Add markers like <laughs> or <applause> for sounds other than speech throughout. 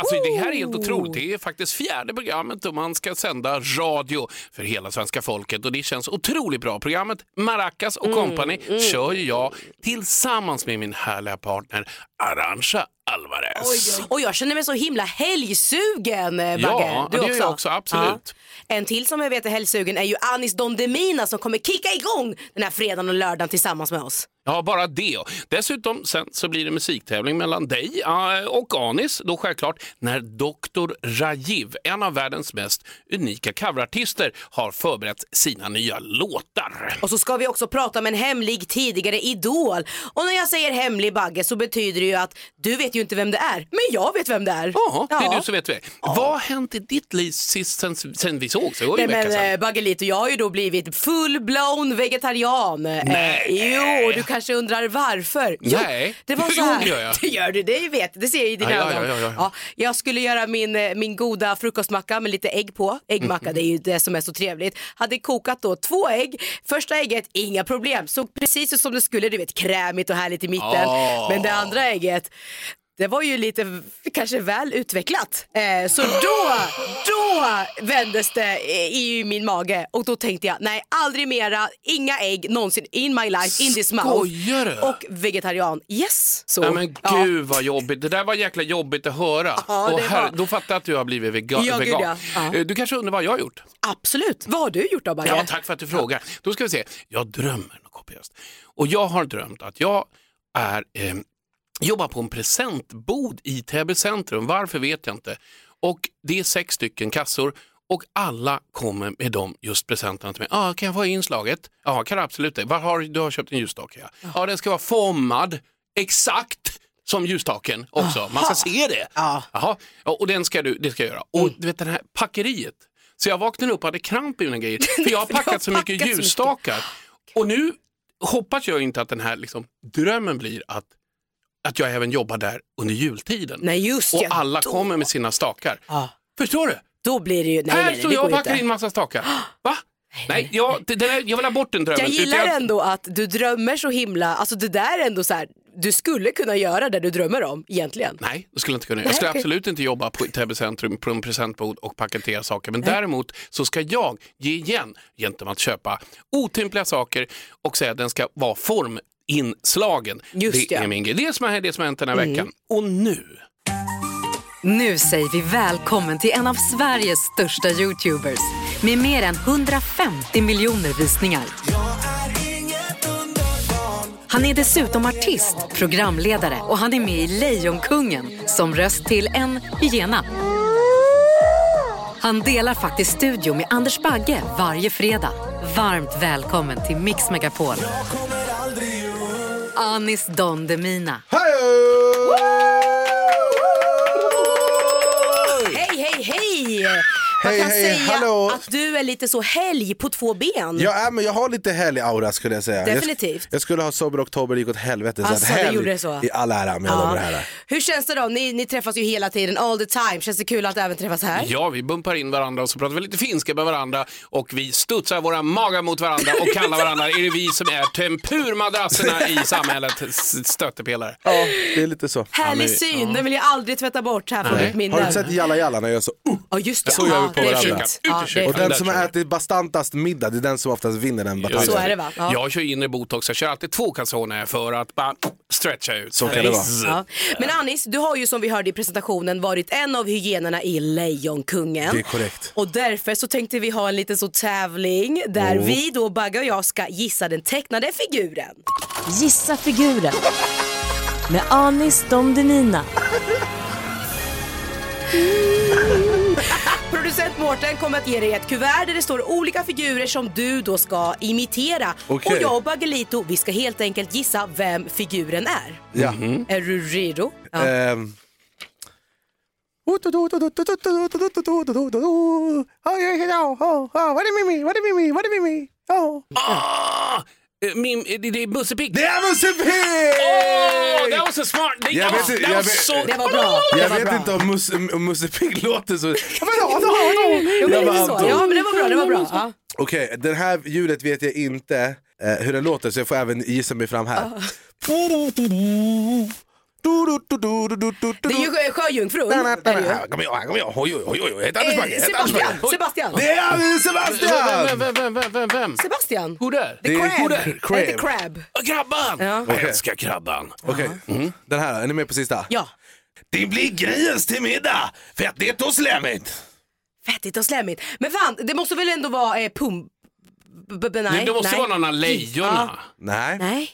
Alltså, det här är helt otroligt. Det är faktiskt fjärde programmet och man ska sända radio för hela svenska folket och det känns otroligt bra. Programmet Maracas och Company kör ju jag tillsammans med min härliga partner Arantxa Alvarez. Och jag känner mig så himla helgsugen Bagge. Ja, du det också? gör jag också, absolut. Ja. En till som jag vet är helgsugen är ju Anis Don Demina som kommer kicka igång den här fredagen och lördagen tillsammans med oss. Ja, bara det. Dessutom sen så blir det musiktävling mellan dig eh, och Anis. Då självklart när Dr. Rajiv, en av världens mest unika coverartister, har förberett sina nya låtar. Och så ska vi också prata om en hemlig tidigare idol. Och när jag säger hemlig Bagge så betyder det ju att du vet ju inte vem det är, men jag vet vem det är. Ja, det är du som vet det. Vad har hänt i ditt liv sist sen, sen vi var ju Nej, men sedan. eh, Baggelito, jag har ju då blivit full-blown vegetarian. Nej. Eh, jo, du kanske undrar varför? Jo, Nej. det var så Jo, här. det gör jag. <laughs> Det gör du, det vet det ser jag i dina Ja, ja, ögon. ja, ja, ja. jag skulle göra min, eh, min goda frukostmacka med lite ägg på. Äggmacka, det är ju det som är så trevligt. Hade kokat då två ägg. Första ägget, inga problem. Såg precis ut som det skulle, du vet krämigt och härligt i mitten. Ah. Men det andra ägget, det var ju lite kanske väl utvecklat. Eh, så då, då vändes det i min mage och då tänkte jag nej aldrig mera, inga ägg någonsin in my life, in this mouth. Skojar du? Och vegetarian, yes. Så, Ja, men gud vad jobbigt. Det där var jäkla jobbigt att höra. Ja, och här, var- Då fattar jag att du har blivit vega Ja, gud, vegan. ja. Ja. Eh, Du kanske undrar vad jag har gjort? Absolut. Vad har du gjort då Bagge? Ja, tack för att du frågar. Då ska vi se. Jag drömmer något kopiöst. Och jag har drömt att jag är, eh, jobbar på en presentbod i Täby centrum. Varför vet jag inte. Och det är sex stycken kassor och alla kommer med de just presenterna till mig. Ah, kan jag få inslaget? Ja, kan du absolut det. Vad har, du har köpt en ljusstake. Ja. ja, den ska vara formad exakt som ljusstaken också. Man ska se det. Ja. Jaha, ja, och den ska du, det ska jag göra. Och du vet det här packeriet. Så jag vaknade upp och hade kramp i mina grejer. <laughs> För jag har packat så mycket. ljusstakar. Och nu hoppas jag inte att den här liksom, drömmen blir att, att jag även jobbar där under jultiden. Nej just och ja, alla då, kommer med sina stakar. Ja. Förstår du? Då blir det ju, nej här nej, nej står det jag och packar inte. in massa stakar. Va? Nej, jag, det, det där, jag vill ha bort den drömmen. Jag gillar ändå att du drömmer så himla, alltså det där är ändå så här, du skulle kunna göra det du drömmer om egentligen. Nej, det skulle jag inte kunna. Jag skulle absolut inte jobba på Täby centrum på en presentbod och paketera saker. Men däremot så ska jag ge igen gentemot att köpa otympliga saker och säga att den ska vara forminslagen. Just det ja. är min grej. Det som har det som har hänt den här veckan. Och nu, Nu säger vi välkommen till en av Sveriges största YouTubers med mer än 150 miljoner visningar. Han är dessutom artist, programledare och han är med i Lejonkungen som röst till en hyena. Han delar faktiskt studio med Anders Bagge varje fredag. Varmt välkommen till Mix Megapol. Anis Don Demina. Hej hej hej! Man Hej, kan hej, säga hallå. att du är lite så helg på två ben. Jag, är, men jag har lite helg-aura skulle jag säga. Definitivt. Jag, jag skulle ha sober oktober, det gick åt helvete. Alltså, så att det helg gjorde det så. i all ära, damer och herrar. Hur känns det då? Ni, ni träffas ju hela tiden, all the time. Känns det kul att även träffas här? ja vi bumpar in varandra och så pratar vi lite finska med varandra och vi studsar våra magar mot varandra och kallar varandra, är det vi som är tempurmadrasserna i samhället, S- stöttepelare. Ja, det är lite så. Härlig men- syn, den vill jag aldrig tvätta bort här från mitt minne. Har du sett Jalla Jalla när jag gör så? Uh, Ja just det, Så gör vi på det är varandra. Ja, det är och den som har ätit bastantast middag, det är den som oftast vinner den bataljen. Så är det va? Ja. Jag kör inre botox, jag kör alltid två calzoner för att bara stretcha ut. Så kan det vara. Ja. Men Anis, du har ju som vi hörde i presentationen varit en av hyenorna i Lejonkungen. Det är korrekt. Och därför så tänkte vi ha en liten så tävling där vi då, Bagge och jag, ska gissa den tecknade figuren. Gissa figuren med Anis Don Demina. <laughs> Producent Mårten kommer att ge dig ett kuvert där det står olika figurer som du då ska imitera. Okej. Och jag och Baggelito, vi ska helt enkelt gissa vem figuren är. Ja. Är du redo? Ja. Ehm. Vad är Mimmi? Vad är Mimmi? Vad är Mimmi? Ah! Eh, Min, eh, det, det är Musse Pigg. Det är Musse Pigg! det var så smart! Det, Jag vet inte- det var jag vet- så... Det var bra. Det Jag var vet bra. inte om Musse, om Musse Pigg låter så... Jag bara så. Ja, men det var bra. Det var bra. Ja. Okej, det här ljudet vet jag inte eh, hur den låter så jag får även gissa mig fram här. Du, du, du, du, du, du, du, Det är ju sjö- sjöjungfrun. Här kommer jag, här kommer jag. Oj, oj, oj, oj. Anders Bagge, Eh, Anders Sebastian, Bagge. Sebastian. Det är Vem, Sebastian! vem, vem, vem, vem, vem? Sebastian. Who? The Det är crab. Crab. Crab. Eh, The crab. Krabban! Ja. Jag älskar krabban. Okej, den här, är ni med på sista? Ja, Det blir grus till middag, fettigt och slemmigt. fettigt och slemmigt. Men fan, det måste väl ändå vara eh, pum... b- b- nej, Det, det måste nej. vara någon av lejonen. Nej. Nej.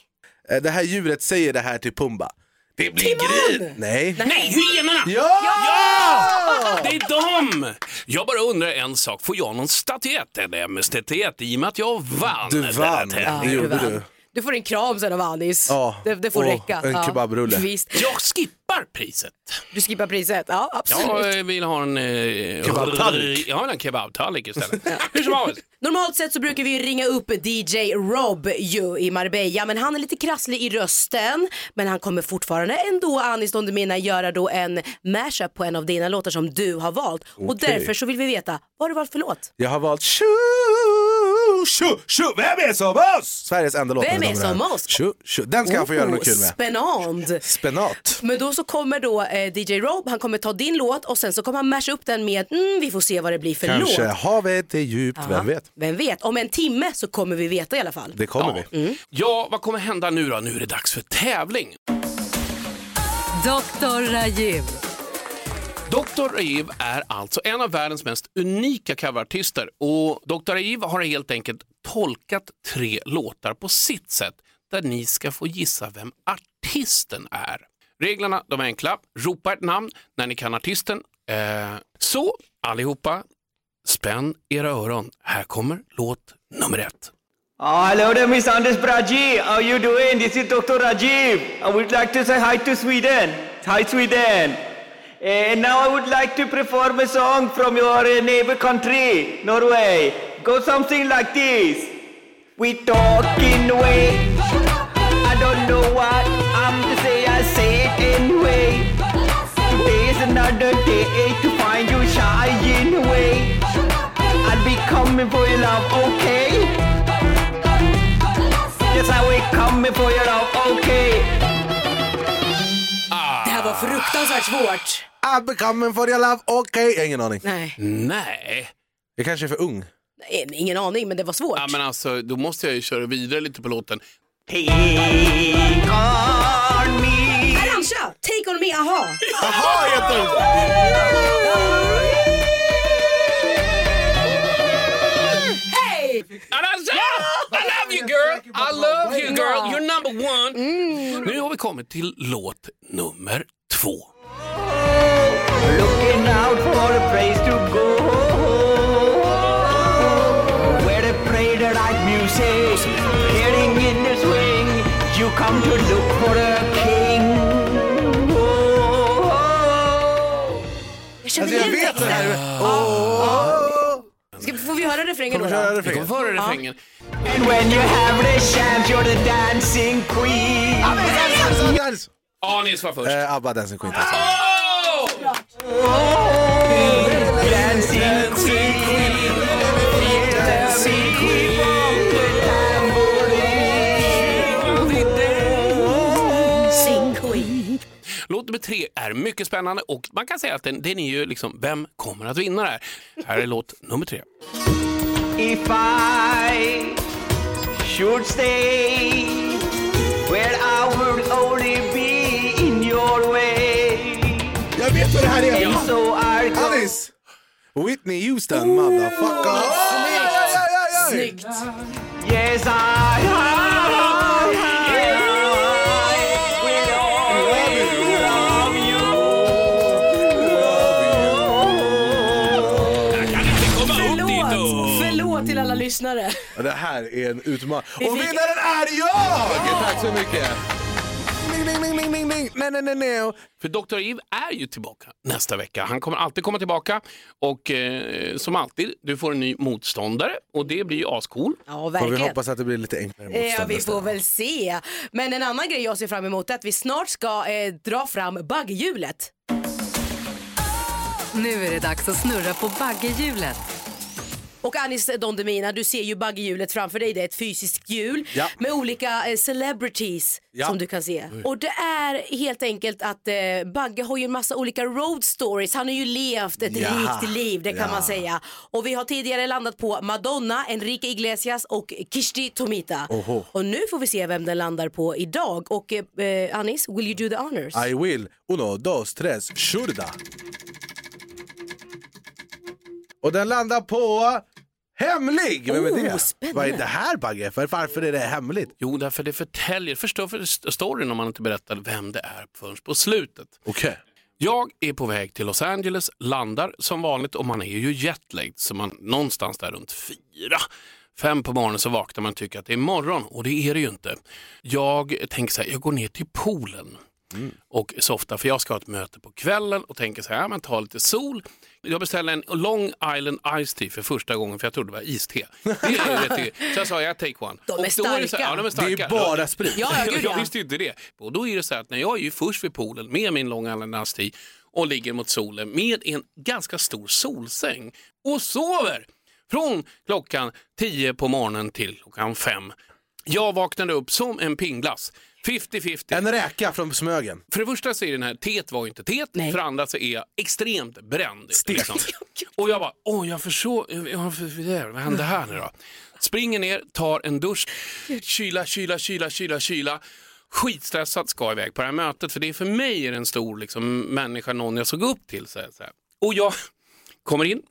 Eh, Det här djuret säger det här till Pumba. Det blir grus. Nej. Nej, hyenorna! Ja! Ja! Det är dem! Jag bara undrar en sak, får jag någon statyett eller MS-statyett i och med att jag vann Du vann. tävlingen? Det gjorde du. Du får en kram sen av Anis. Ja. Det, det får Och räcka. en ja. kebabrulle. Visst. Jag skippar priset. Du skippar priset. Ja, absolut. Jag vill ha en... Eh, Kebabtallrik. Jag vill ha en kebabtallrik istället. <laughs> Hur som helst. Normalt sett så brukar vi ringa upp DJ Rob ju i Marbella men han är lite krasslig i rösten. Men han kommer fortfarande ändå Anis Don Demina göra då en mashup på en av dina låtar som du har valt. Och Okej. därför så vill vi veta, vad har du valt för låt? Jag har valt Tjo, tjo, tjo, vem är som oss? Sveriges enda låt. Vem är som oss? Tjo, tjo. Den ska han få göra något kul med. Spännande. Spenat. Men då så kommer då eh, DJ Rob, han kommer ta din låt och sen så kommer han masha upp den med, mm, vi får se vad det blir för Kanske låt. havet är djupt, Ja, vem vet? Vem vet, om en timme så kommer vi veta i alla fall. Det kommer vi. Ja, vad kommer hända nu då? Nu är det dags för tävling. Dr. Rajiv. Dr. Rajiv är alltså en av världens mest unika coverartister och Dr. Rajiv har helt enkelt tolkat tre låtar på sitt sätt där ni ska få gissa vem artisten är. Reglerna de är enkla. Ropa ett namn när ni kan artisten. Eh, så allihopa, spänn era öron. Här kommer låt nummer ett. Oh, hello there, Miss Anders Braji. How you doing? This is Dr. Rajiv. I would like to say hi to Sweden. Hi, Sweden. Eh, and now I would like to perform a song from your eh, neighbor country, Norway. Go something like this. We talking away. I don't know what another day to find you shying away. I'll be coming for your love, okay? Yes, I will coming for your love, okay? Det här var fruktansvärt svårt. I'm becoming for your love, okej. Jag har ingen aning. Nej, Nej, Jag kanske är för ung. nej, ingen aning men det var svårt. ja, men alltså, då måste jag ju köra vidare lite på låten. Take on me. Take on me, aha. Jaha, heter Hej! Arantxa! I love you girl! I love you girl! You're number one! Nu har vi kommit till låt nummer två. Looking out for a place to go. Where they play the right music. Hearing in the swing. You come to look for a king. Jag känner Alltså jag igen vet det här. texten. Åh! Ska, får vi höra refrängen då? Vi kommer refrängen? få höra refrängen. And when you have the chance, you're the dancing queen. Anis var först. Eh, Abba Dancing Queen. Åh! Nummer tre är mycket spännande och man kan säga att den, den är ju liksom, vem kommer att vinna det här? Här är låt nummer tre. If I should stay where I would only be in your way. Jag vet vad det här är. And so. Alice! Whitney Houston, motherfucker. Snyggt. Yes, I, lyssnare. Ja, Det här är en utmaning. Och vinnaren är jag! Tack så mycket. Ding, ding, ding, ding. Nej, nej, nej, nej. För Dr. Eve är ju tillbaka nästa vecka. Han kommer alltid komma tillbaka och eh, som alltid, du får en ny motståndare och det blir ju ascool. Ja, Får vi verkligen. hoppas att det blir lite enklare Ja, motstånd vi får väl se. Men en annan grej jag ser fram emot är att vi snart ska eh, dra fram bagghjulet. Nu är det dags att snurra på baggehjulet. Och Anis Don Demina, du ser ju baggehjulet framför dig. Det är ett fysiskt hjul Ja. med olika eh, celebrities Ja. som du kan se. Och det är helt enkelt att eh, Bagge har ju en massa olika road stories. Han har ju levt ett Ja. rikt liv, det kan man säga. Och vi har tidigare landat på Madonna, Enrique Iglesias och Kishti Tomita. Oho. Och nu får vi se vem den landar på idag. Och eh, Anis, will you do the honors? I will. Uno, dos, tres, shurda. Och den landar på hemlig. Vem är Oh, det? spännande. Vad är det här Bagge? För, varför är det hemligt? Jo, därför det förtäljer, förstår för storyn om man inte berättar vem det är förrän på slutet. Okej. Jag är på väg till Los Angeles, landar som vanligt och man är ju jetlagged så man någonstans där runt fyra, fem på morgonen så vaknar man och tycker att det är morgon och det är det ju inte. Jag tänker så här, jag går ner till poolen och softar för jag ska ha ett möte på kvällen och tänker så här, ja, men ta lite sol. Jag beställer en Long Island Ice Tea för första gången för jag trodde det var iste. Det är så jag sa jag take one. De är då det så starka. ja, de är starka. Det är bara sprit. Ja, <laughs> ja, gud, ja. Jag visste ju inte det. Och då är det så här att när jag är först vid poolen med min Long Island Ice Tea och ligger mot solen med en ganska stor solsäng och sover från klockan 10 på morgonen till klockan 5. Jag vaknade upp som en pingglass. 50-50. En räka från Smögen. För det första så är den här teet var ju inte teet, Nej. för det andra så är jag extremt bränd. Stekt. <laughs> Och jag bara, åh jag förstår, för, vad hände här nu då? Springer ner, tar en dusch, kyla, kyla, kyla, kyla, kyla. Skitstressad, ska iväg på det här mötet för det är för mig är en stor liksom, människa, någon jag såg upp till. Så här, så här. Och jag kommer in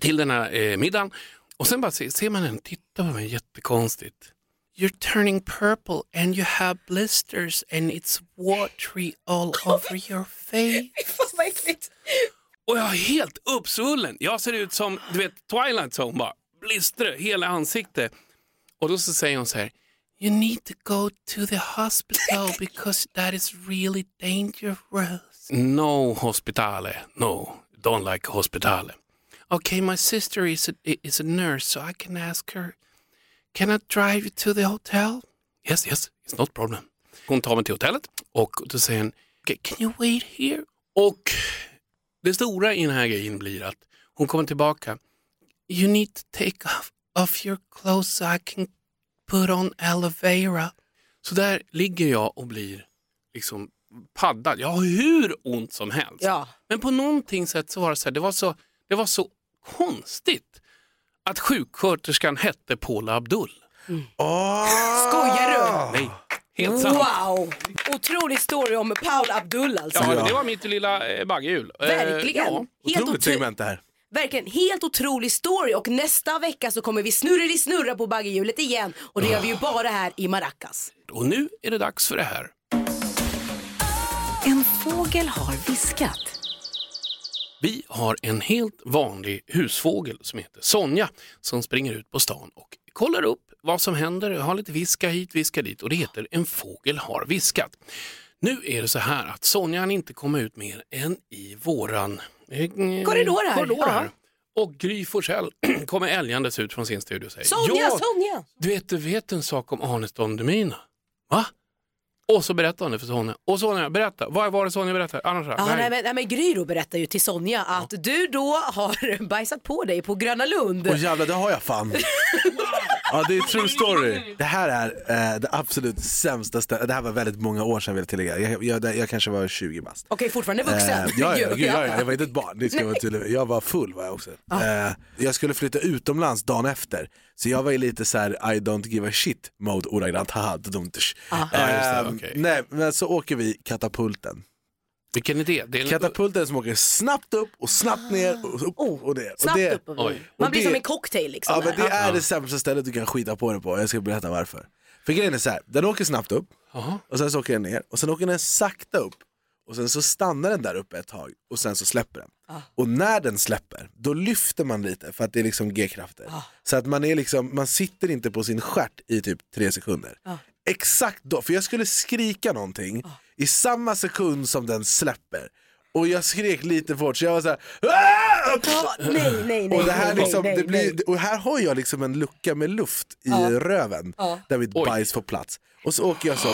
till den här eh, middagen och sen bara ser, ser man en titta på mig jättekonstigt. You're turning purple and you have blisters and it's watery all <laughs> over your face. <laughs> Fan vad äckligt. Och jag är helt uppsvullen. Jag ser ut som du vet, Twilight Zone bara. Blister hela ansiktet. Och då så säger hon så här. You need to go to the hospital <laughs> because that is really dangerous. No hospitale. No, don't like hospitale. Okay, my sister is a, is a nurse so I can ask her. Can I drive you to the hotel? Yes, yes, it's not problem. Hon tar mig till hotellet och då säger hon, "Okay, can you wait here? Och det stora i den här grejen blir att hon kommer tillbaka. You need to take off, off your clothes so I can put on aloe vera. Så där ligger jag och blir liksom paddad. Jag har hur ont som helst. Ja. Men på någonting sätt så var det så här, det var så, det var så konstigt att sjuksköterskan hette Paula Abdul. Åh! Skojar du? Nej, helt sant. Wow! Otrolig story om Paul Abdul alltså. Ja, det var mitt lilla eh, baggehjul. Eh, Verkligen. ja. Helt, Otroligt otro- segment det här. verkligen helt otrolig story och nästa vecka så kommer vi snurra snurra på baggehjulet igen och det gör vi ju bara här i Maracas. Och nu är det dags för det här. En fågel har viskat. Vi har en helt vanlig husfågel som heter Sonja som springer ut på stan och kollar upp vad som händer, har lite viska hit, viska dit och det heter En fågel har viskat. Nu är det så här att Sonja han inte kommer ut mer än i våran eh, Korridor här. korridor här. Och Gry Forssell <clears throat> kommer älgandes ut från sin studio och säger Sonja, ja, Sonja! du vet, du vet en sak om Arne Stondemina? Va? Och så berättar hon det för Sonja. Och Sonja, berätta. Vad var det Sonja berättade? Annars, Ja, nej, men, nej, men Gry då berättar ju till Sonja att du då har <laughs> bajsat på dig på Gröna Lund. Åh jävlar, det har jag fan. <laughs> Ja, det är true story. Det här är eh, det absolut sämsta stället. Det här var väldigt många år sedan vill jag tillägga. Jag, jag, jag kanske var 20 bast. Okej, fortfarande vuxen. Eh, ja, ja, Gud, gud, ja, ja, jag var inte ett barn, det ska jag vara tydlig med. Jag var full var jag också. Eh, jag skulle flytta utomlands dagen efter, så jag var i lite så här I don't give a shit mode ordagrant. haha, dumt. Ja, just det, Eh, okej. Nej, men så åker vi katapulten. Vilken idé. Det är Katapulten som åker snabbt upp och snabbt ner och upp och det. Och Snabbt det, upp och Oj. Man blir det- som en cocktail liksom. Ja men det är det sämsta stället du kan skita på det på, jag ska berätta varför. För grejen är så här, den åker snabbt upp Jaha. och sen så åker den ner och sen åker den sakta upp och sen så stannar den där uppe ett tag och sen så släpper den. Och när den släpper, då lyfter man lite för att det är liksom G-krafter. Så att man, är liksom, man sitter inte på sin stjärt i typ tre sekunder. Exakt då, för jag skulle skrika någonting i samma sekund som den släpper. Och jag skrek lite för hårt så jag var såhär "Ah!" Ja, nej, nej, nej. och, det här liksom, det blir, och här har jag liksom en lucka med luft i röven där mitt Oj. bajs får plats. Och så åker jag så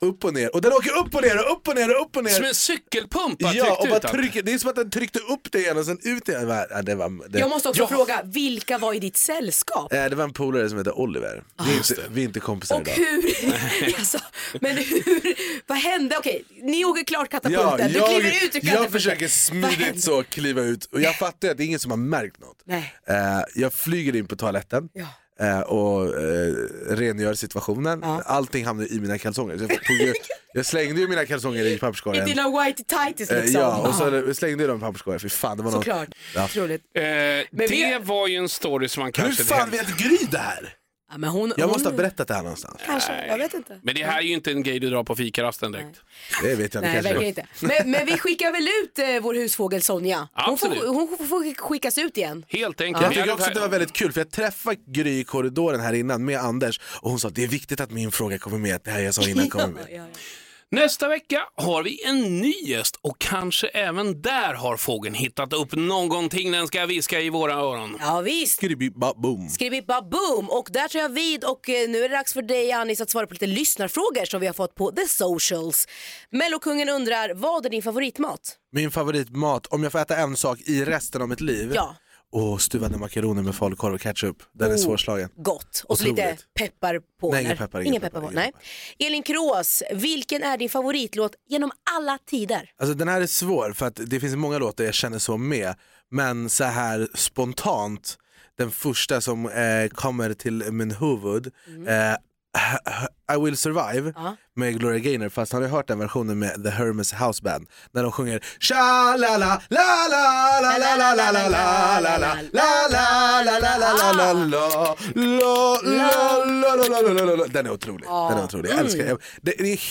upp och ner. Och den åker upp och ner och upp och ner och upp och ner. Som en cykelpump Ja, och bara trycker, det är som att den tryckte upp det igen och sen ut igen. Ja, det, var, det, Jag måste också Ja. fråga, vilka var i ditt sällskap? eh, det var en polare som heter Oliver. Vi är, inte, vi är inte kompisar Och idag. hur, <laughs> alltså, men hur, vad hände? Okej, ni åker klart katapulten, Ja, du jag, kliver ut ur katapulten. jag försöker smidigt så kliva ut och jag fattar att det är ingen som har märkt något. Nej. Eh, jag flyger in på toaletten Ja. Eh, och eh, rengör situationen. Ja. Allting hamnar i mina kalsonger. Så jag, tog ju, <laughs> jag slängde ju mina kalsonger i I papperskorgen. dina whitey tighties Eh, liksom. ja, och så slängde jag dem i papperskorgen. Fy fan, det var något. Såklart, Ja. otroligt. Eh, Men det vi- var ju en story som man Hur kanske... fan vet Gry det här? Ja, men hon, Jag hon, måste ha berättat det här någonstans. Kanske, jag vet inte. Men det här är ju inte en grej du drar på fikarasten direkt. Det vet jag Nej, inte. verkligen kanske. inte. Men, men vi skickar väl ut eh, vår husfågel Sonja. Hon får, Absolut. hon får- får skickas ut igen. Helt enkelt. Jag tycker hade- också att det var väldigt kul för jag träffade Gry i korridoren här innan med Anders och hon sa det är viktigt att min fråga kommer med, att det här jag sa innan kommer med. <laughs> Ja, ja. Nästa vecka har vi en ny gäst och kanske även där har fågeln hittat upp någonting den ska viska i våra öron. ja visst. Skribi, ba, boom. Skrivippa boom och där tar jag vid och eh, nu är det dags för dig Anis att svara på lite lyssnarfrågor som vi har fått på the socials. Mellokungen undrar, vad är din favoritmat? Min favoritmat, om jag får äta en sak i resten av mitt liv, Ja. Och stuvade makaroner med falukorv och ketchup. Den är Oh. svårslagen. Gott. Och så lite peppar på. Nej, ingen peppar, ingen ingen peppar, peppar på. Nej. Elin Kroos, vilken är din favoritlåt genom alla tider? Alltså den här är svår för att det finns många låtar jag känner så med. Men så här spontant, den första som eh, kommer till min huvud, eh, I will survive Ja. med Gloria Gaynor fast har ni hört den versionen med The Hermes House Band när de sjunger sha la la la la la la la la la la la la la la la Den är otrolig, den är otrolig, jag älskar den.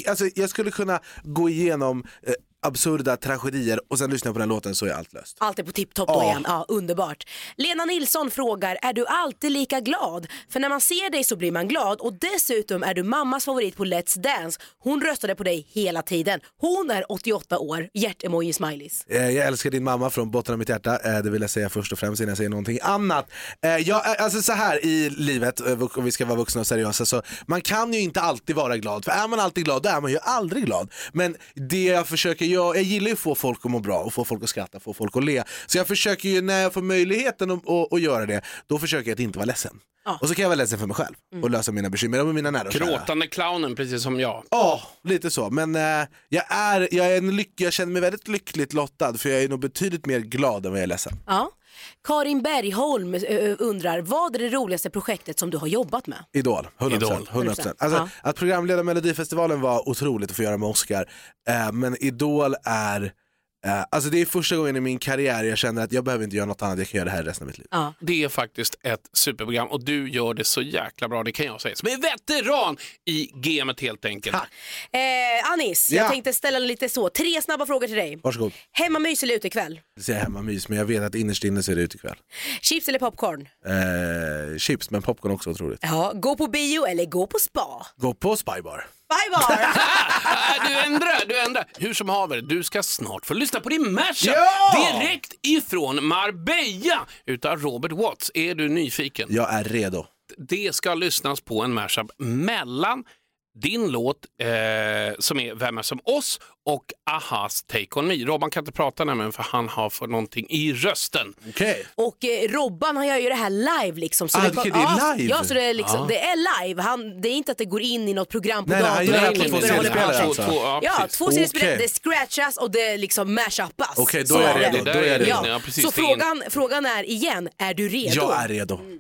alltså, Jag skulle kunna gå igenom eh, absurda tragedier och sen lyssna på den låten så är allt löst. Allt är på tipptopp då Ja. igen. Ja, underbart. Lena Nilsson frågar, är du alltid lika glad? För när man ser dig så blir man glad och dessutom är du mammas favorit på Let's Dance. Hon röstade på dig hela tiden. Hon är 88 år, hjärtemoji smileys. Eh, Jag älskar din mamma från botten av mitt hjärta, eh, det vill jag säga först och främst innan jag säger någonting annat. Eh, Jag, alltså så här i livet, om vi ska vara vuxna och seriösa, så man kan ju inte alltid vara glad. För är man alltid glad, då är man ju aldrig glad. Men det jag försöker göra, jag gillar ju att få folk att må bra och få folk att skratta, få folk att le. Så jag försöker ju, när jag får möjligheten att, att, att göra det, då försöker jag att inte vara ledsen. Ja. Och så kan jag vara ledsen för mig själv och lösa mina bekymmer med mina nära och kära. Gråtande clownen, precis som jag. Ja, lite så. Men eh, jag, är, jag, är en lyck, jag känner mig väldigt lyckligt lottad för jag är nog betydligt mer glad än vad jag är ledsen. Ja. Karin Bergholm eh, undrar, vad är det roligaste projektet som du har jobbat med? Idol, 100%. Idol. 100%. Alltså, Ja. Att programleda Melodifestivalen var otroligt att få göra med Oscar. Eh, men Idol är, eh, alltså det är första gången i min karriär jag känner att jag behöver inte göra något annat, jag kan göra det här resten av mitt liv. Ja. Det är faktiskt ett superprogram och du gör det så jäkla bra, det kan jag säga. Som är veteran i gamet helt enkelt. Eh, Anis, Ja. jag tänkte ställa lite så, tre snabba frågor till dig. Varsågod. Hemmamys eller utekväll? Det säger hemmamys, men jag vet att innerst inne så är det ute ikväll. Chips eller popcorn? Eh, chips, men popcorn också otroligt. Ja, gå på bio eller gå på spa? Gå på Spybar. Bye bar! Ah, du ändrar, du ändrar. Hur som haver, du ska snart få lyssna på din mashup Ja! direkt ifrån Marbella utav Robert Watts. Är du nyfiken? Jag är redo. Det ska lyssnas på en mashup mellan din låt eh, som är Vem är som oss och Ahas Take On Me. Robban kan inte prata nämligen för han har fått någonting i rösten. Okej. Och eh, Robban han gör ju det här live liksom. Så Ah, okej, det är ja, live? Ja, så det är, liksom, Ja. det är live. Han, det är inte att det går in i något program på Nej, nej, han datorn. gör det på två CD-spelare alltså. ja, Ja, precis. två CD-spelare, Okej. det scratchas och det liksom mashupas. Okej, då Så är jag det. redo. Det Då där är jag redo. det. Ja, precis, så det in- frågan, frågan är igen, är du redo? Jag är redo. Alltid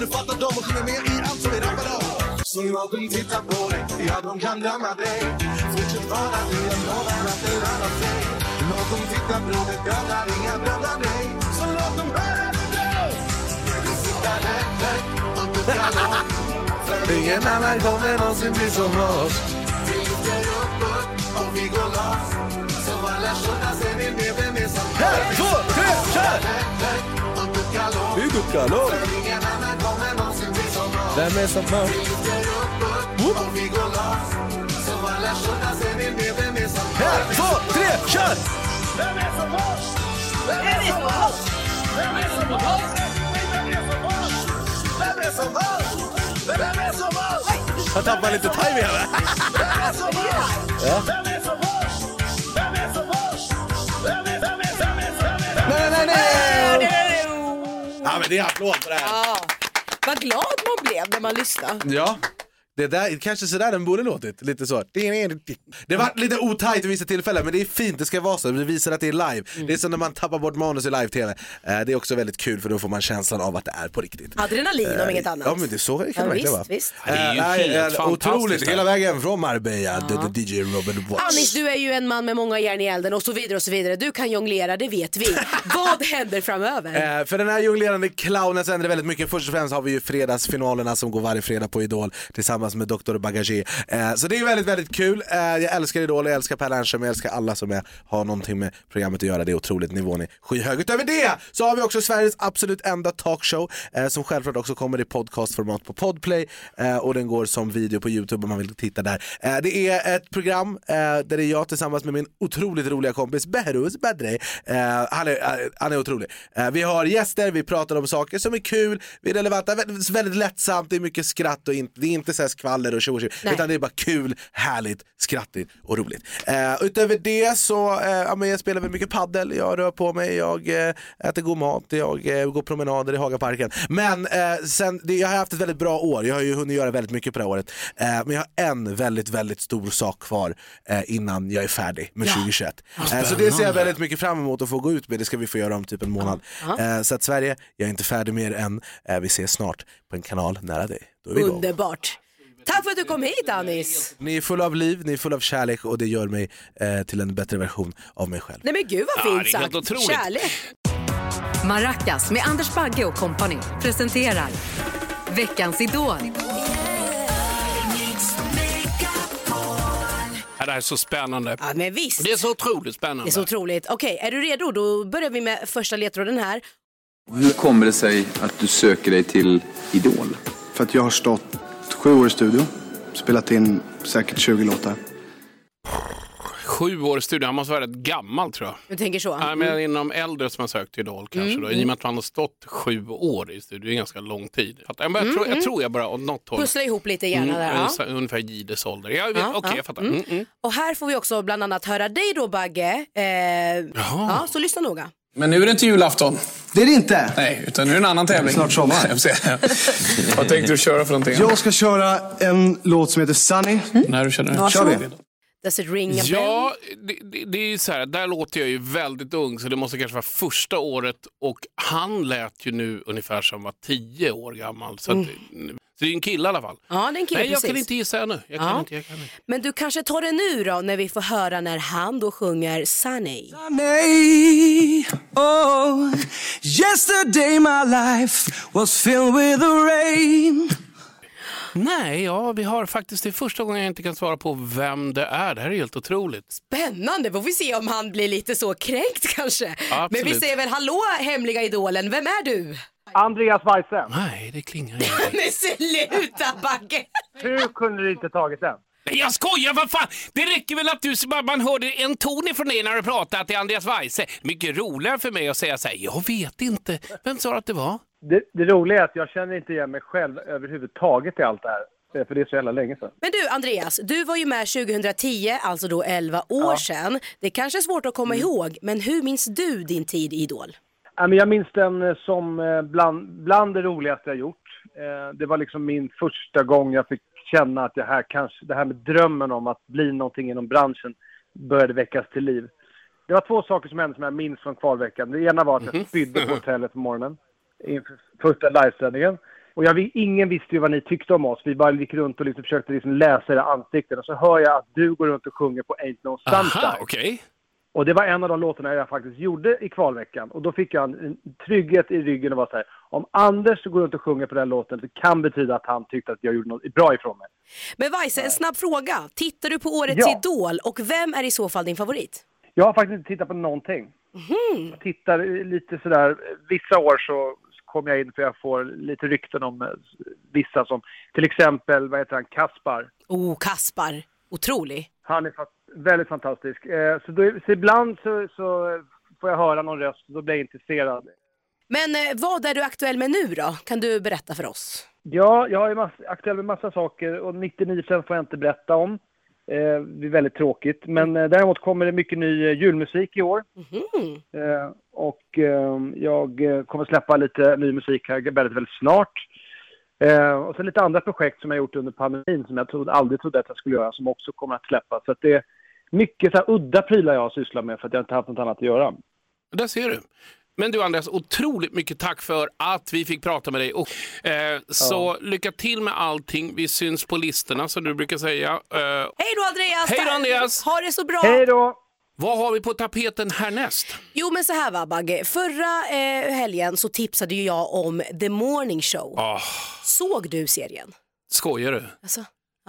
du fattar dem Och sjunger med i allt som vi rappar om. Så låt dem titta på dig Ja de kan döma dig. Fortsätt vara din Jag lovar att det lönar sig Låt dem titta bror det dödar inga dödar dig. Så låt dem höra dig Du sitter högt, högt upp på gallon Ingen annan kommer någonsin bli som oss. och vi går loss. Så alla skjutna ser ni med vem är som Ett, två, tre, kör! Lågt Vi duckar lågt. För ingen Vem är som som Ett, två, tre, kör! Vem är som oss? Vem är som oss? Vem är som oss? Vem är som? Vem är oss? Jag tappar lite timing här. Vem är som oss? Vem är som oss? Vem är som oss? Vem är, vem är, vem är, vem är, Nej, nej, nej. Ja, men det är applåd på det här. Ja. Vad glad man blev när man lyssnade. Ja. Det där, kanske sådär den borde låtit, lite så. Det var lite otajt i vissa tillfällen men det är fint, det ska vara så, det visar att det är live. Det är som när man tappar bort manus i live-tv. Eh, Det är också väldigt kul för då får man känslan av att det är på riktigt. Adrenalin om inget annat. Ja men det är så kan det Ja, verkligen vara. visst. Det är ju Eh, helt eh, Otroligt, fantastiskt. hela vägen från Marbella, the, the DJ Robin Watts. Anis, du är ju en man med många järn i elden och så vidare och så vidare. Du kan jonglera, det vet vi. <laughs> Vad händer framöver? Eh, för den här jonglerande clownen så händer det väldigt mycket. Först och främst har vi ju fredagsfinalerna som går varje fredag på Idol tillsammans med Dr. Bagage. Eh, så det är väldigt, väldigt kul. Eh, jag älskar Idol, jag älskar Per Lernström, jag älskar alla som är, har någonting med programmet att göra. Det är otroligt, nivån är skyhög. Utöver det så har vi också Sveriges absolut enda talkshow eh, som självklart också kommer i podcastformat på Podplay eh, och den går som video på Youtube om man vill titta där. Eh, det är ett program eh, där det är jag tillsammans med min otroligt roliga kompis Behruz Badre. Eh, han, är, eh, han är otrolig. Eh, vi har gäster, vi pratar om saker som är kul, vi är relevanta, väldigt, väldigt lättsamt, det är mycket skratt och inte, det är inte så här skvaller och tjo och utan det är bara kul, härligt, skrattigt och roligt. Eh, utöver det så eh, ja, men jag spelar väl mycket paddel, jag rör på mig, jag eh, äter god mat, jag eh, går promenader i Hagaparken. Men eh, sen, det, jag har haft ett väldigt bra år, jag har ju hunnit göra väldigt mycket på det här året. Eh, men jag har en väldigt, väldigt stor sak kvar innan jag är färdig med 2021. Eh, så det ser jag väldigt mycket fram emot att få gå ut med, det ska vi få göra om typ en månad. Eh, så att Sverige, jag är inte färdig med er än, vi ses snart på en kanal nära dig. Underbart. Tack för att du kom hit Anis. Ni är fulla av liv, ni är fulla av kärlek och det gör mig eh, till en bättre version av mig själv. Nej men gud vad fint sagt. otroligt. Kärlek. Maracas med Anders Bagge och kompani presenterar Veckans Idol. Ja, det här är så spännande. Ja men visst. Det är så otroligt spännande. Det är så otroligt. Okej, är du redo? Då börjar vi med första ledtråden här. Hur kommer det sig att du söker dig till Idol? För att jag har stått sju år i studio, spelat in säkert 20 låtar. Sju år i studion, han måste vara rätt gammal tror jag. Du tänker så? Ja, men inom äldre som har sökt till Idol kanske Mm, då. I och med att han har stått sju år i studion, det är ganska lång tid. Jag, men jag, tror, jag tror jag bara åt något håll. Pussla ihop lite gärna där. Ja. ungefär- Ungefär Gides ålder. Ja, Ja, Okej, ja. jag fattar. Mm, mm. Och här får vi också bland annat höra dig då Bagge. Eh, ja, så lyssna noga. Men nu är det inte julafton. Det är det inte! Nej, utan nu är det en annan tävling. Snart sommar. <laughs> Vad tänkte du köra för någonting? Jag ska köra en låt som heter Sunny. När du känner Kör vi! Does it ring a bell? Ja, det, det, det är ju så här, där låter jag ju väldigt ung så det måste kanske vara första året och han lät ju nu ungefär som var tio år gammal. Så, att, så det är en kille i alla fall. Ja, det är en kille, Nej, jag kan precis. inte gissa ännu. Jag kan Ja. inte, jag kan inte. Men du kanske tar det nu då när vi får höra när han då sjunger Sunny. Sunny, oh, yesterday my life was filled with the rain. Nej, ja, vi har faktiskt det är första gången jag inte kan svara på vem det är. Det här är helt otroligt. Spännande, får vi se om han blir lite så kränkt kanske. Absolut. Men vi säger väl hallå hemliga idolen, vem är du? Andreas Weise. Nej, det klingar inte. <laughs> Men sluta Bagge! Hur kunde du inte tagit den? Nej, Jag skojar, vad fan! Det räcker väl att du, bara man hörde en ton ifrån dig när du pratade till Andreas Weise. Mycket roligare för mig att säga så här, jag vet inte. Vem sa att det var? Det, det roliga är att jag känner inte igen mig själv överhuvudtaget i allt det här. Eh, För det är så jävla länge sedan. Men du Andreas, du var ju med 2010, alltså då 11 år sedan. Det kanske är svårt att komma ihåg, men hur minns du din tid i Idol? Ja, jag minns den eh, som eh, bland, bland det roligaste jag gjort. Det var liksom min första gång jag fick känna att det här, kanske, det här med drömmen om att bli någonting inom branschen började väckas till liv. Det var två saker som hände som jag minns från kvalveckan. Det ena var att jag spydde på <laughs> hotellet på morgonen inför första livesändningen. Och jag, ingen visste ju vad ni tyckte om oss. Vi bara gick runt och liksom försökte liksom läsa era ansikten. Och så hör jag att du går runt och sjunger på Ain't No Sunshine. Aha, okej. Och det var en av de låtarna jag faktiskt gjorde i kvalveckan. Och då fick jag en, en trygghet i ryggen och var så här, om Anders går runt och sjunger på den låten så kan det betyda att han tyckte att jag gjorde något bra ifrån mig. Men Weise, en snabb fråga. Tittar du på årets Ja. Idol och vem är i så fall din favorit? Jag har faktiskt inte tittat på någonting. Jag tittar lite sådär, vissa år så kommer jag in för jag får lite rykten om eh, vissa som till exempel, vad heter han, Kaspar. Oh, Kaspar. Otrolig. Han är väldigt fantastisk. Eh, så, då, så ibland så, så får jag höra någon röst och då blir jag intresserad. Men eh, vad är du aktuell med nu då? Kan du berätta för oss? Ja, jag är mass- aktuell med massa saker och 99 får jag inte berätta om. Eh, det är väldigt tråkigt. Men eh, däremot kommer det mycket ny eh, julmusik i år. Eh, och eh, jag eh, kommer släppa lite ny musik här väldigt, väldigt snart. Eh, och så lite andra projekt som jag gjort under pandemin som jag trodde, aldrig trodde att jag skulle göra som också kommer att släppas. Så att det är mycket så här udda prylar jag sysslar med för att jag inte haft något annat att göra. Där ser du. Men du Andreas, otroligt mycket tack för att vi fick prata med dig. Och, eh, så lycka till med allting. Vi syns på listorna som du brukar säga. Eh, Hej då Andreas! Hej då, Andreas! Ha det så bra! Hej då! Vad har vi på tapeten härnäst? Jo men så här va Bagge, förra eh, helgen så tipsade ju jag om The Morning Show. Ah, Såg du serien? skojar du? Alltså,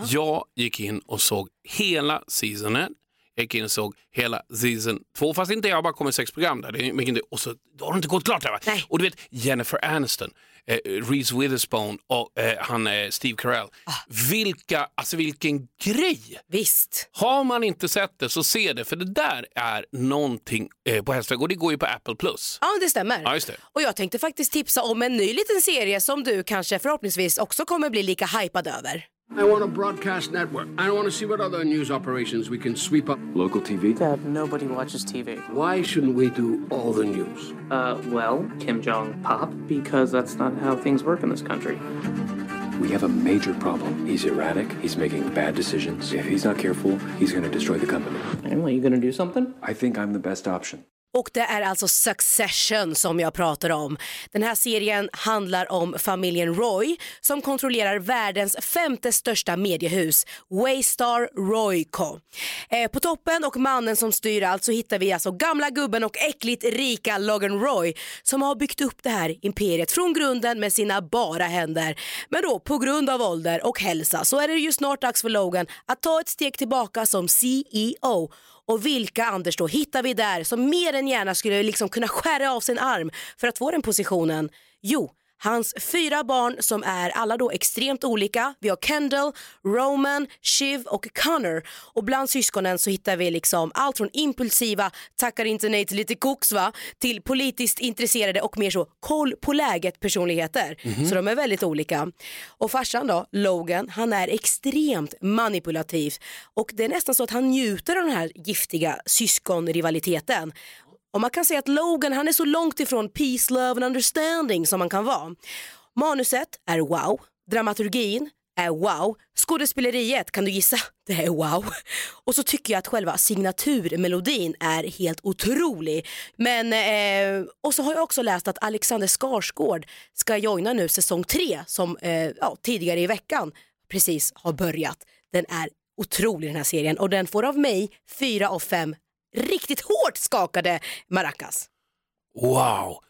Jag gick in och såg hela seasonen. Jag gick in och såg hela season 2, fast inte jag bara kommit sex program där. Det är mycket, och så då har det inte gått klart där va? Och du vet Jennifer Aniston, eh, Reese Witherspoon och eh, han eh, Steve Carell. Vilka, alltså vilken grej! Visst. Har man inte sett det så se det, för det där är någonting eh, på hästväg och det går ju på Apple+. Plus. Ja det stämmer. Ja, det. Och jag tänkte faktiskt tipsa om en ny liten serie som du kanske förhoppningsvis också kommer bli lika hypad över. I want a broadcast network. I want to see what other news operations we can sweep up. Local TV? Dad, nobody watches TV. Why shouldn't we do all the news? Uh, well, Kim Jong Pop, because that's not how things work in this country. We have a major problem. He's erratic. He's making bad decisions. If he's not careful, he's going to destroy the company. And what, you gonna do something? I think I'm the best option. Och det är alltså Succession som jag pratar om. Den här serien handlar om familjen Roy som kontrollerar världens femte största mediehus, Waystar Royco. Eh, på toppen och mannen som styr allt så hittar vi alltså gamla gubben och äckligt rika Logan Roy som har byggt upp det här imperiet från grunden med sina bara händer. Men då på grund av ålder och hälsa så är det ju snart dags för Logan att ta ett steg tillbaka som CEO och vilka Anders då hittar vi där som mer än gärna skulle liksom kunna skära av sin arm för att få den positionen? Jo, hans fyra barn som är alla då extremt olika. Vi har Kendall, Roman, Shiv och Connor. Och bland syskonen så hittar vi liksom allt från impulsiva, tackar inte nej till lite koks va, till politiskt intresserade och mer så koll på läget personligheter. Mhm. Så de är väldigt olika. Och farsan då, Logan, han är extremt manipulativ och det är nästan så att han njuter av den här giftiga syskonrivaliteten. Och man kan säga att Logan han är så långt ifrån peace, love and understanding som man kan vara. Manuset är wow, dramaturgin är wow, skådespeleriet kan du gissa, det är wow. Och så tycker jag att själva signaturmelodin är helt otrolig. Men, eh, och så har jag också läst att Alexander Skarsgård ska joina nu säsong tre som eh, ja, tidigare i veckan precis har börjat. Den är otrolig den här serien och den får av mig fyra av fem riktigt hårt skakade maracas. Wow!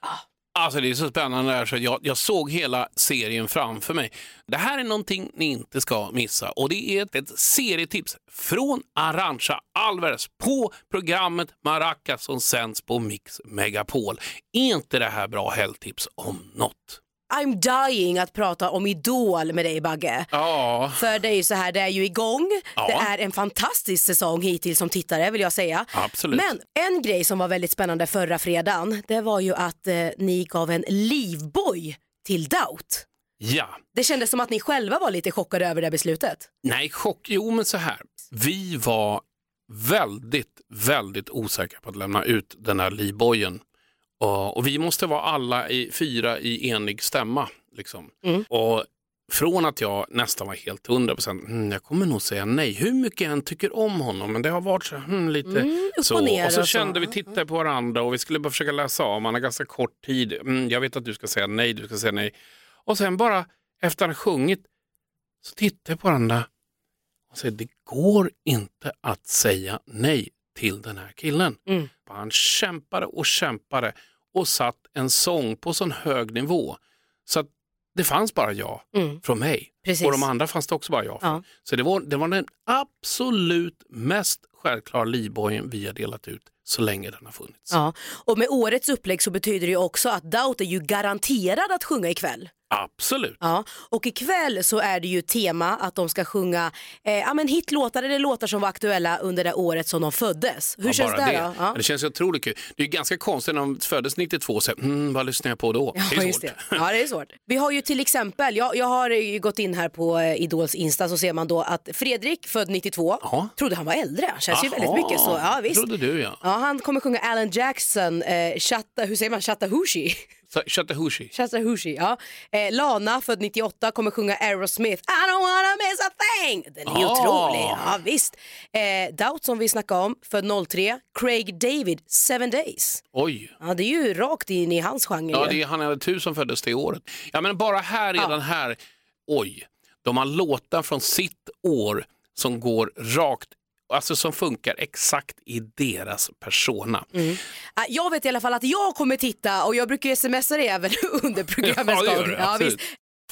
Alltså det är så spännande där så jag, jag såg hela serien framför mig. Det här är någonting ni inte ska missa och det är ett, ett serietips från Arantxa Alvarez på programmet Maracas som sänds på Mix Megapol. Är inte det här bra helgtips om något? I'm dying att prata om Idol med dig Bagge. Ja, För det är ju så här, det är ju igång. Ja. Det är en fantastisk säsong hittills som tittare vill jag säga. absolut. Men en grej som var väldigt spännande förra fredagen, det var ju att eh, ni gav en livboj till Doubt. Ja. Det kändes som att ni själva var lite chockade över det beslutet. Nej, chock. Jo, men så här. Vi var väldigt, väldigt osäkra på att lämna ut den här livbojen. Och, och vi måste vara alla i fyra i enig stämma. Liksom. Och från att jag nästan var helt hundra procent, mm, jag kommer nog säga nej, hur mycket jag än tycker om honom, men det har varit så, mm, lite Mm, och så. ner och så och så. kände vi, tittade på varandra och vi skulle bara försöka läsa av, man har ganska kort tid, mm, jag vet att du ska säga nej, du ska säga nej. Och sen bara efter att ha sjungit så tittar jag på varandra och säger det går inte att säga nej till den här killen. Mm. Han kämpade och kämpade och satt en sång på sån hög nivå Så att det fanns bara ja Mm. från mig. Precis. Och de andra fanns det också bara ja från. Ja. Så det var, det var den absolut mest självklara livbojen vi har delat ut så länge den har funnits. Ja. Och med årets upplägg så betyder det också att Doubt är ju garanterad att sjunga ikväll. Absolut. Ja, och ikväll så är det ju tema att de ska sjunga eh, ja, men hitlåtar eller låtar som var aktuella under det året som de föddes. Hur Ja, känns det, det. Ja. Det känns ju otroligt kul. Det är ju ganska konstigt när de föddes 92 och säger, mm, vad lyssnar jag på då? det är Ja, svårt. just det. ja, det är svårt. Vi har ju till exempel, jag, jag har ju gått in här på eh, Idols Insta så ser man då att Fredrik, född 92, trodde han var äldre. Känns ju Jaha, väldigt mycket så. Ja, visst. trodde du ja. Ja, han kommer sjunga Alan Jackson, eh, Chatta, hur säger man, Chattahoochee? Så, Chattahoochee. Chattahoochee, ja. Eh, Lana, född 98, kommer sjunga Aerosmith, I don't wanna miss a thing. Den är Ah. otrolig. Ja, visst. Eh, Doubt som vi snackade om, född 03, Craig David, Seven Days. Oj. Ja, det är ju rakt in i hans genre. Ja, det är han eller tusen föddes det året. Ja, men bara här, redan här, oj, de har låtar från sitt år som går rakt, alltså som funkar exakt i deras persona. Mm. Ah, Jag vet i alla fall att jag kommer titta och jag brukar smsa det även <laughs> under programmets Ja, gång. Ja, visst.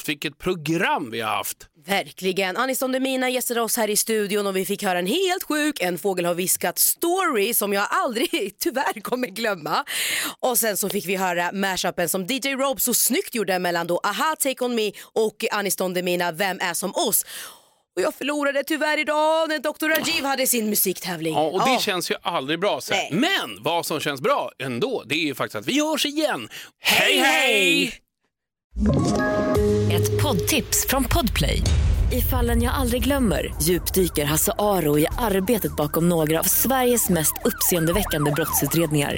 Vilket program vi har haft. Verkligen. Anis Don Demina gästade oss här i studion och vi fick höra en helt sjuk En fågel har viskat story som jag aldrig <laughs> tyvärr kommer glömma. Och sen så fick vi höra mashupen som DJ Rob så snyggt gjorde mellan då Aha Take On Me och Anis Don Demina Vem är som oss. Och jag förlorade tyvärr idag när Dr. Rajiv hade sin musiktävling. Ja, och det Ja. känns ju aldrig bra. Så. Men vad som känns bra ändå, det är ju faktiskt att vi hörs igen. Hej hej! Ett poddtips från Podplay. I fallen jag aldrig glömmer djupdyker Hasse Aro i arbetet bakom några av Sveriges mest uppseendeväckande brottsutredningar.